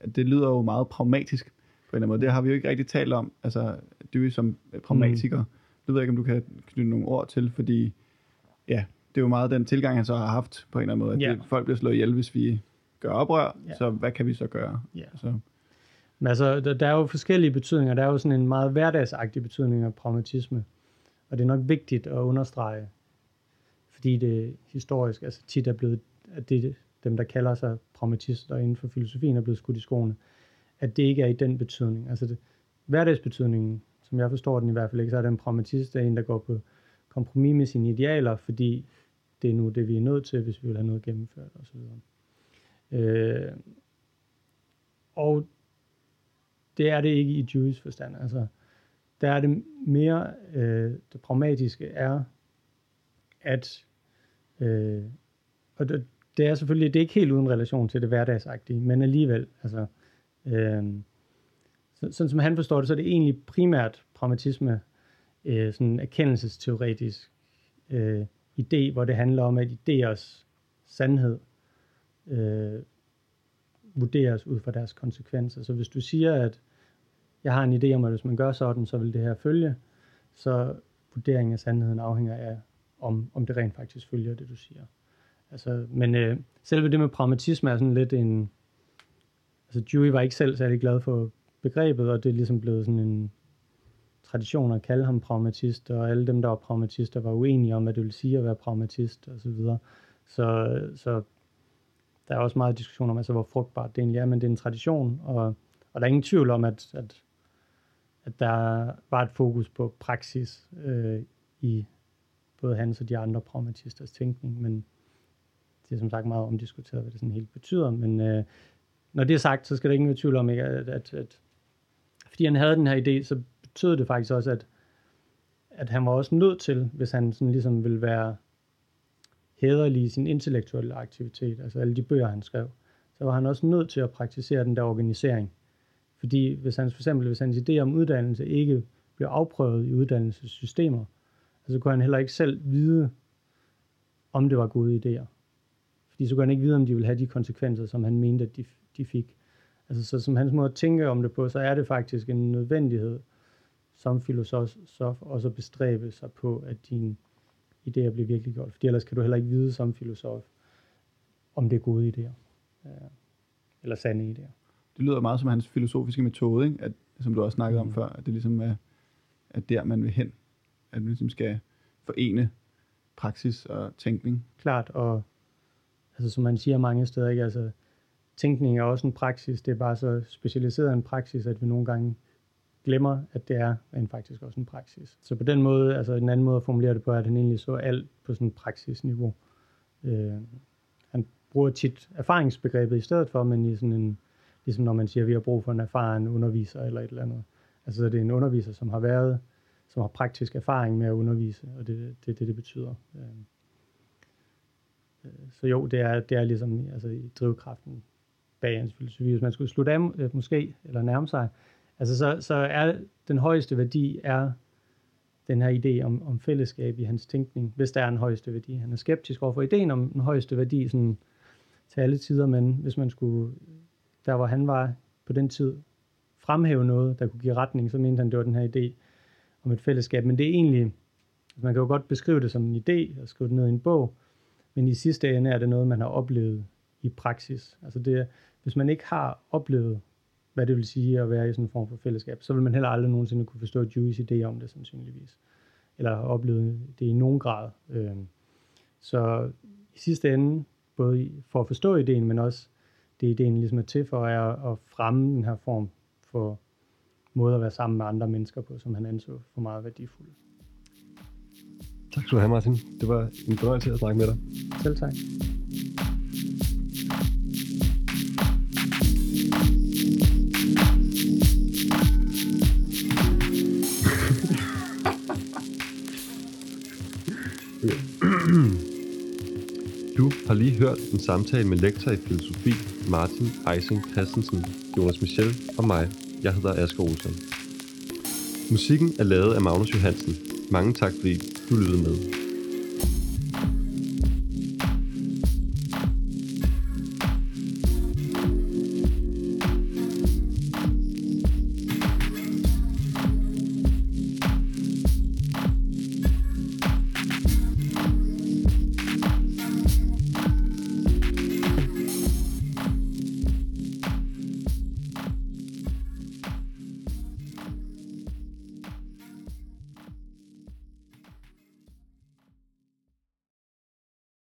at det lyder jo meget pragmatisk på en eller anden måde. Det har vi jo ikke rigtig talt om. Altså, du som pragmatiker, mm. det ved jeg ikke, om du kan knytte nogle ord til, fordi ja, det er jo meget den tilgang, han så har haft på en eller anden måde, at det, folk bliver slået ihjel, hvis vi gør oprør, yeah. så hvad kan vi så gøre? Yeah. Så. Men altså, der, der er jo forskellige betydninger. Der er jo sådan en meget hverdagsagtig betydning af pragmatisme. Og det er nok vigtigt at understrege, fordi det historisk altså tit er blevet, at det dem, der kalder sig pragmatister inden for filosofien, er blevet skudt i skoene, at det ikke er i den betydning. Altså det, hverdagsbetydningen, som jeg forstår den i hvert fald ikke, så er den pragmatist er en, der går på kompromis med sine idealer, fordi det er nu det, vi er nødt til, hvis vi vil have noget gennemført osv. Øh, og det er det ikke i Jewish forstand. Altså, der er det mere, øh, det pragmatiske er, at øh, og det, det er selvfølgelig, det er ikke helt uden relation til det hverdagsagtige, men alligevel, altså, øh, så, sådan som han forstår det, så er det egentlig primært pragmatisme, øh, sådan erkendelsesteoretisk øh, idé, hvor det handler om, at idéers sandhed øh, vurderes ud fra deres konsekvenser. Så hvis du siger, at jeg har en idé om, at hvis man gør sådan, så vil det her følge, så vurderingen af sandheden afhænger af, om, om det rent faktisk følger det, du siger. Altså, men øh, selve det med pragmatisme er sådan lidt en... Altså, Dewey var ikke selv særlig glad for begrebet, og det er ligesom blevet sådan en tradition at kalde ham pragmatist, og alle dem, der var pragmatister, var uenige om, hvad det ville sige at være pragmatist, og så videre. Så, så der er også meget diskussion om, altså, hvor frugtbart det egentlig er, men det er en tradition, og, og der er ingen tvivl om, at, at, at der var et fokus på praksis øh, i både hans og de andre pragmatisters tænkning, men det er som sagt meget omdiskuteret, hvad det sådan helt betyder, men øh, når det er sagt, så skal der ingen være tvivl om, ikke, at, at, at fordi han havde den her idé, så betød det faktisk også, at, at han var også nødt til, hvis han sådan ligesom ville være hæderlig i sin intellektuelle aktivitet, altså alle de bøger, han skrev, så var han også nødt til at praktisere den der organisering. Fordi hvis han for eksempel, hvis hans idé om uddannelse ikke blev afprøvet i uddannelsessystemer, så kunne han heller ikke selv vide, om det var gode idéer. Fordi så kunne han ikke vide, om de ville have de konsekvenser, som han mente, at de, de fik. Altså, så som hans måde at tænke om det på, så er det faktisk en nødvendighed som filosof også at bestræbe sig på, at dine idéer bliver virkelig gjort. Fordi ellers kan du heller ikke vide som filosof, om det er gode idéer. Eller sande idéer. Det lyder meget som hans filosofiske metode, ikke? At, som du også snakkede mm. om før, at det ligesom er at der, man vil hen. At man ligesom skal forene praksis og tænkning. Klart, og altså, som man siger mange steder, ikke? Altså, tænkning er også en praksis. Det er bare så specialiseret en praksis, at vi nogle gange glemmer, at det er en faktisk også en praksis. Så på den måde, altså en anden måde at formulere det på, er, at han egentlig så alt på sådan en praksisniveau. Øh, han bruger tit erfaringsbegrebet i stedet for, men i sådan en, ligesom når man siger, at vi har brug for en erfaren underviser eller et eller andet. Altså så det er en underviser, som har været, som har praktisk erfaring med at undervise, og det er det, det, det betyder. Øhm, øh, så jo, det er, det er ligesom altså, i drivkraften bag hans filosofi. Hvis man skulle slutte af, øh, måske, eller nærme sig, altså så, så er den højeste værdi er den her idé om, om fællesskab i hans tænkning, hvis der er en højeste værdi. Han er skeptisk over for ideen om den højeste værdi sådan, til alle tider, men hvis man skulle, der hvor han var på den tid, fremhæve noget, der kunne give retning, så mente han, det var den her idé om et fællesskab. Men det er egentlig, altså man kan jo godt beskrive det som en idé og skrive det ned i en bog, men i sidste ende er det noget, man har oplevet i praksis. Altså det, hvis man ikke har oplevet, hvad det vil sige at være i sådan en form for fællesskab, så vil man heller aldrig nogensinde kunne forstå Jewish idé om det, sandsynligvis. Eller har oplevet det i nogen grad. Øhm, så i sidste ende, både for at forstå ideen, men også det ideen ligesom er til for, er at fremme den her form for måde at være sammen med andre mennesker på, som han anså for meget værdifuld. Tak skal du have, Martin. Det var en fornøjelse at snakke med dig. Selv tak. Du har lige hørt en samtale med lektor i filosofi Martin Eising Christensen, Jonas Michel og mig. Jeg hedder Asger Olsen. Musikken er lavet af Magnus Johansen. Mange tak fordi du lyttede med.